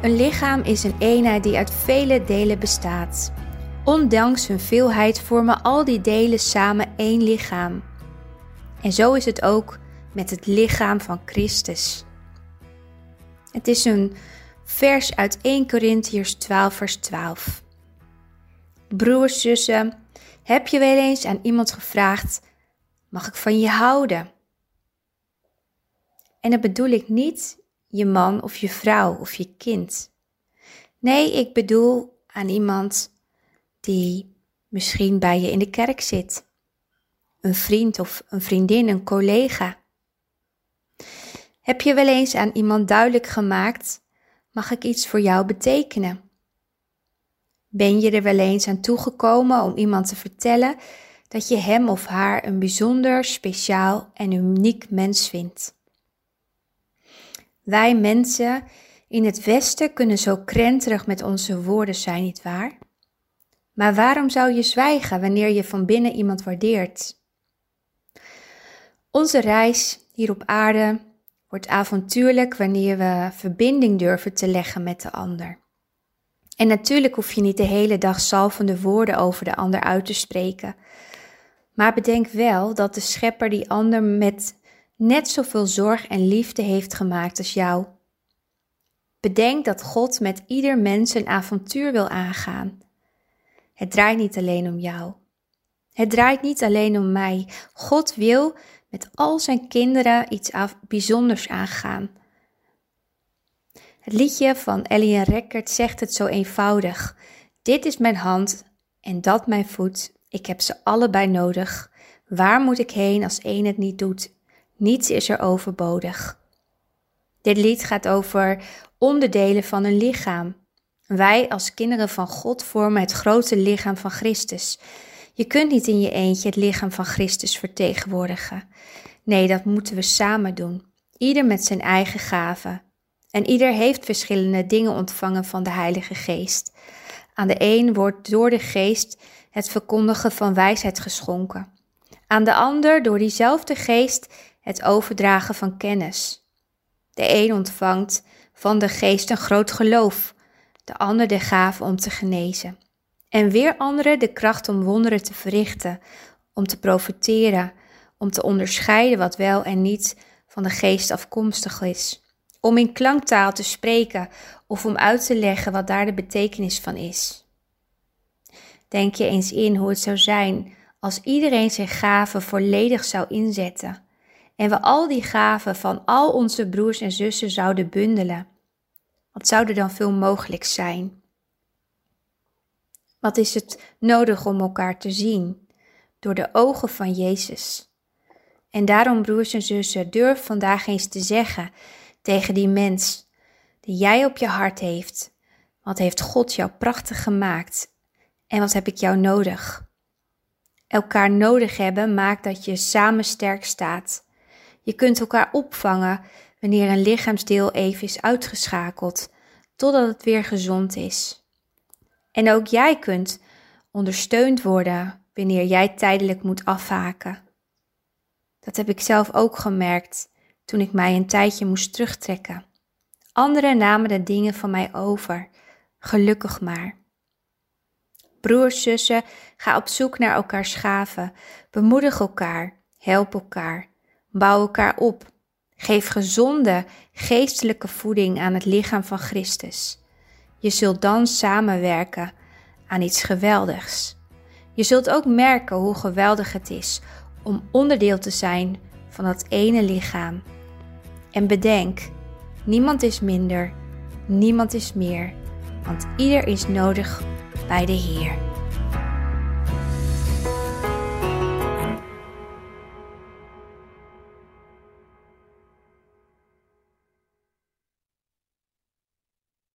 Een lichaam is een eenheid die uit vele delen bestaat. Ondanks hun veelheid vormen al die delen samen één lichaam. En zo is het ook met het lichaam van Christus. Het is een vers uit 1 Corinthiërs 12, vers 12. Broers, zussen, heb je wel eens aan iemand gevraagd: Mag ik van je houden? En dat bedoel ik niet je man of je vrouw of je kind. Nee, ik bedoel aan iemand die misschien bij je in de kerk zit. Een vriend of een vriendin, een collega. Heb je wel eens aan iemand duidelijk gemaakt: mag ik iets voor jou betekenen? Ben je er wel eens aan toegekomen om iemand te vertellen dat je hem of haar een bijzonder, speciaal en uniek mens vindt? Wij mensen in het Westen kunnen zo krenterig met onze woorden zijn, niet waar? Maar waarom zou je zwijgen wanneer je van binnen iemand waardeert? Onze reis hier op aarde wordt avontuurlijk wanneer we verbinding durven te leggen met de ander. En natuurlijk hoef je niet de hele dag zalvende woorden over de ander uit te spreken. Maar bedenk wel dat de schepper die ander met net zoveel zorg en liefde heeft gemaakt als jou. Bedenk dat God met ieder mens een avontuur wil aangaan. Het draait niet alleen om jou. Het draait niet alleen om mij. God wil met al zijn kinderen iets bijzonders aangaan. Het liedje van Ellie Reckert zegt het zo eenvoudig. Dit is mijn hand en dat mijn voet. Ik heb ze allebei nodig. Waar moet ik heen als één het niet doet? Niets is er overbodig. Dit lied gaat over onderdelen van een lichaam. Wij als kinderen van God vormen het grote lichaam van Christus. Je kunt niet in je eentje het lichaam van Christus vertegenwoordigen. Nee, dat moeten we samen doen. Ieder met zijn eigen gaven. En ieder heeft verschillende dingen ontvangen van de Heilige Geest. Aan de een wordt door de Geest het verkondigen van wijsheid geschonken. Aan de ander door diezelfde Geest het overdragen van kennis. De een ontvangt van de Geest een groot geloof, de ander de gave om te genezen. En weer anderen de kracht om wonderen te verrichten, om te profiteren, om te onderscheiden wat wel en niet van de geest afkomstig is, om in klanktaal te spreken of om uit te leggen wat daar de betekenis van is. Denk je eens in hoe het zou zijn als iedereen zijn gaven volledig zou inzetten en we al die gaven van al onze broers en zussen zouden bundelen. Wat zou er dan veel mogelijk zijn? Wat is het nodig om elkaar te zien? Door de ogen van Jezus. En daarom, broers en zussen, durf vandaag eens te zeggen tegen die mens die jij op je hart heeft: Wat heeft God jou prachtig gemaakt? En wat heb ik jou nodig? Elkaar nodig hebben maakt dat je samen sterk staat. Je kunt elkaar opvangen wanneer een lichaamsdeel even is uitgeschakeld, totdat het weer gezond is. En ook jij kunt ondersteund worden wanneer jij tijdelijk moet afhaken. Dat heb ik zelf ook gemerkt toen ik mij een tijdje moest terugtrekken. Anderen namen de dingen van mij over, gelukkig maar. Broers, zussen, ga op zoek naar elkaars gaven, bemoedig elkaar, help elkaar, bouw elkaar op. Geef gezonde, geestelijke voeding aan het lichaam van Christus. Je zult dan samenwerken aan iets geweldigs. Je zult ook merken hoe geweldig het is om onderdeel te zijn van dat ene lichaam. En bedenk, niemand is minder, niemand is meer, want ieder is nodig bij de Heer.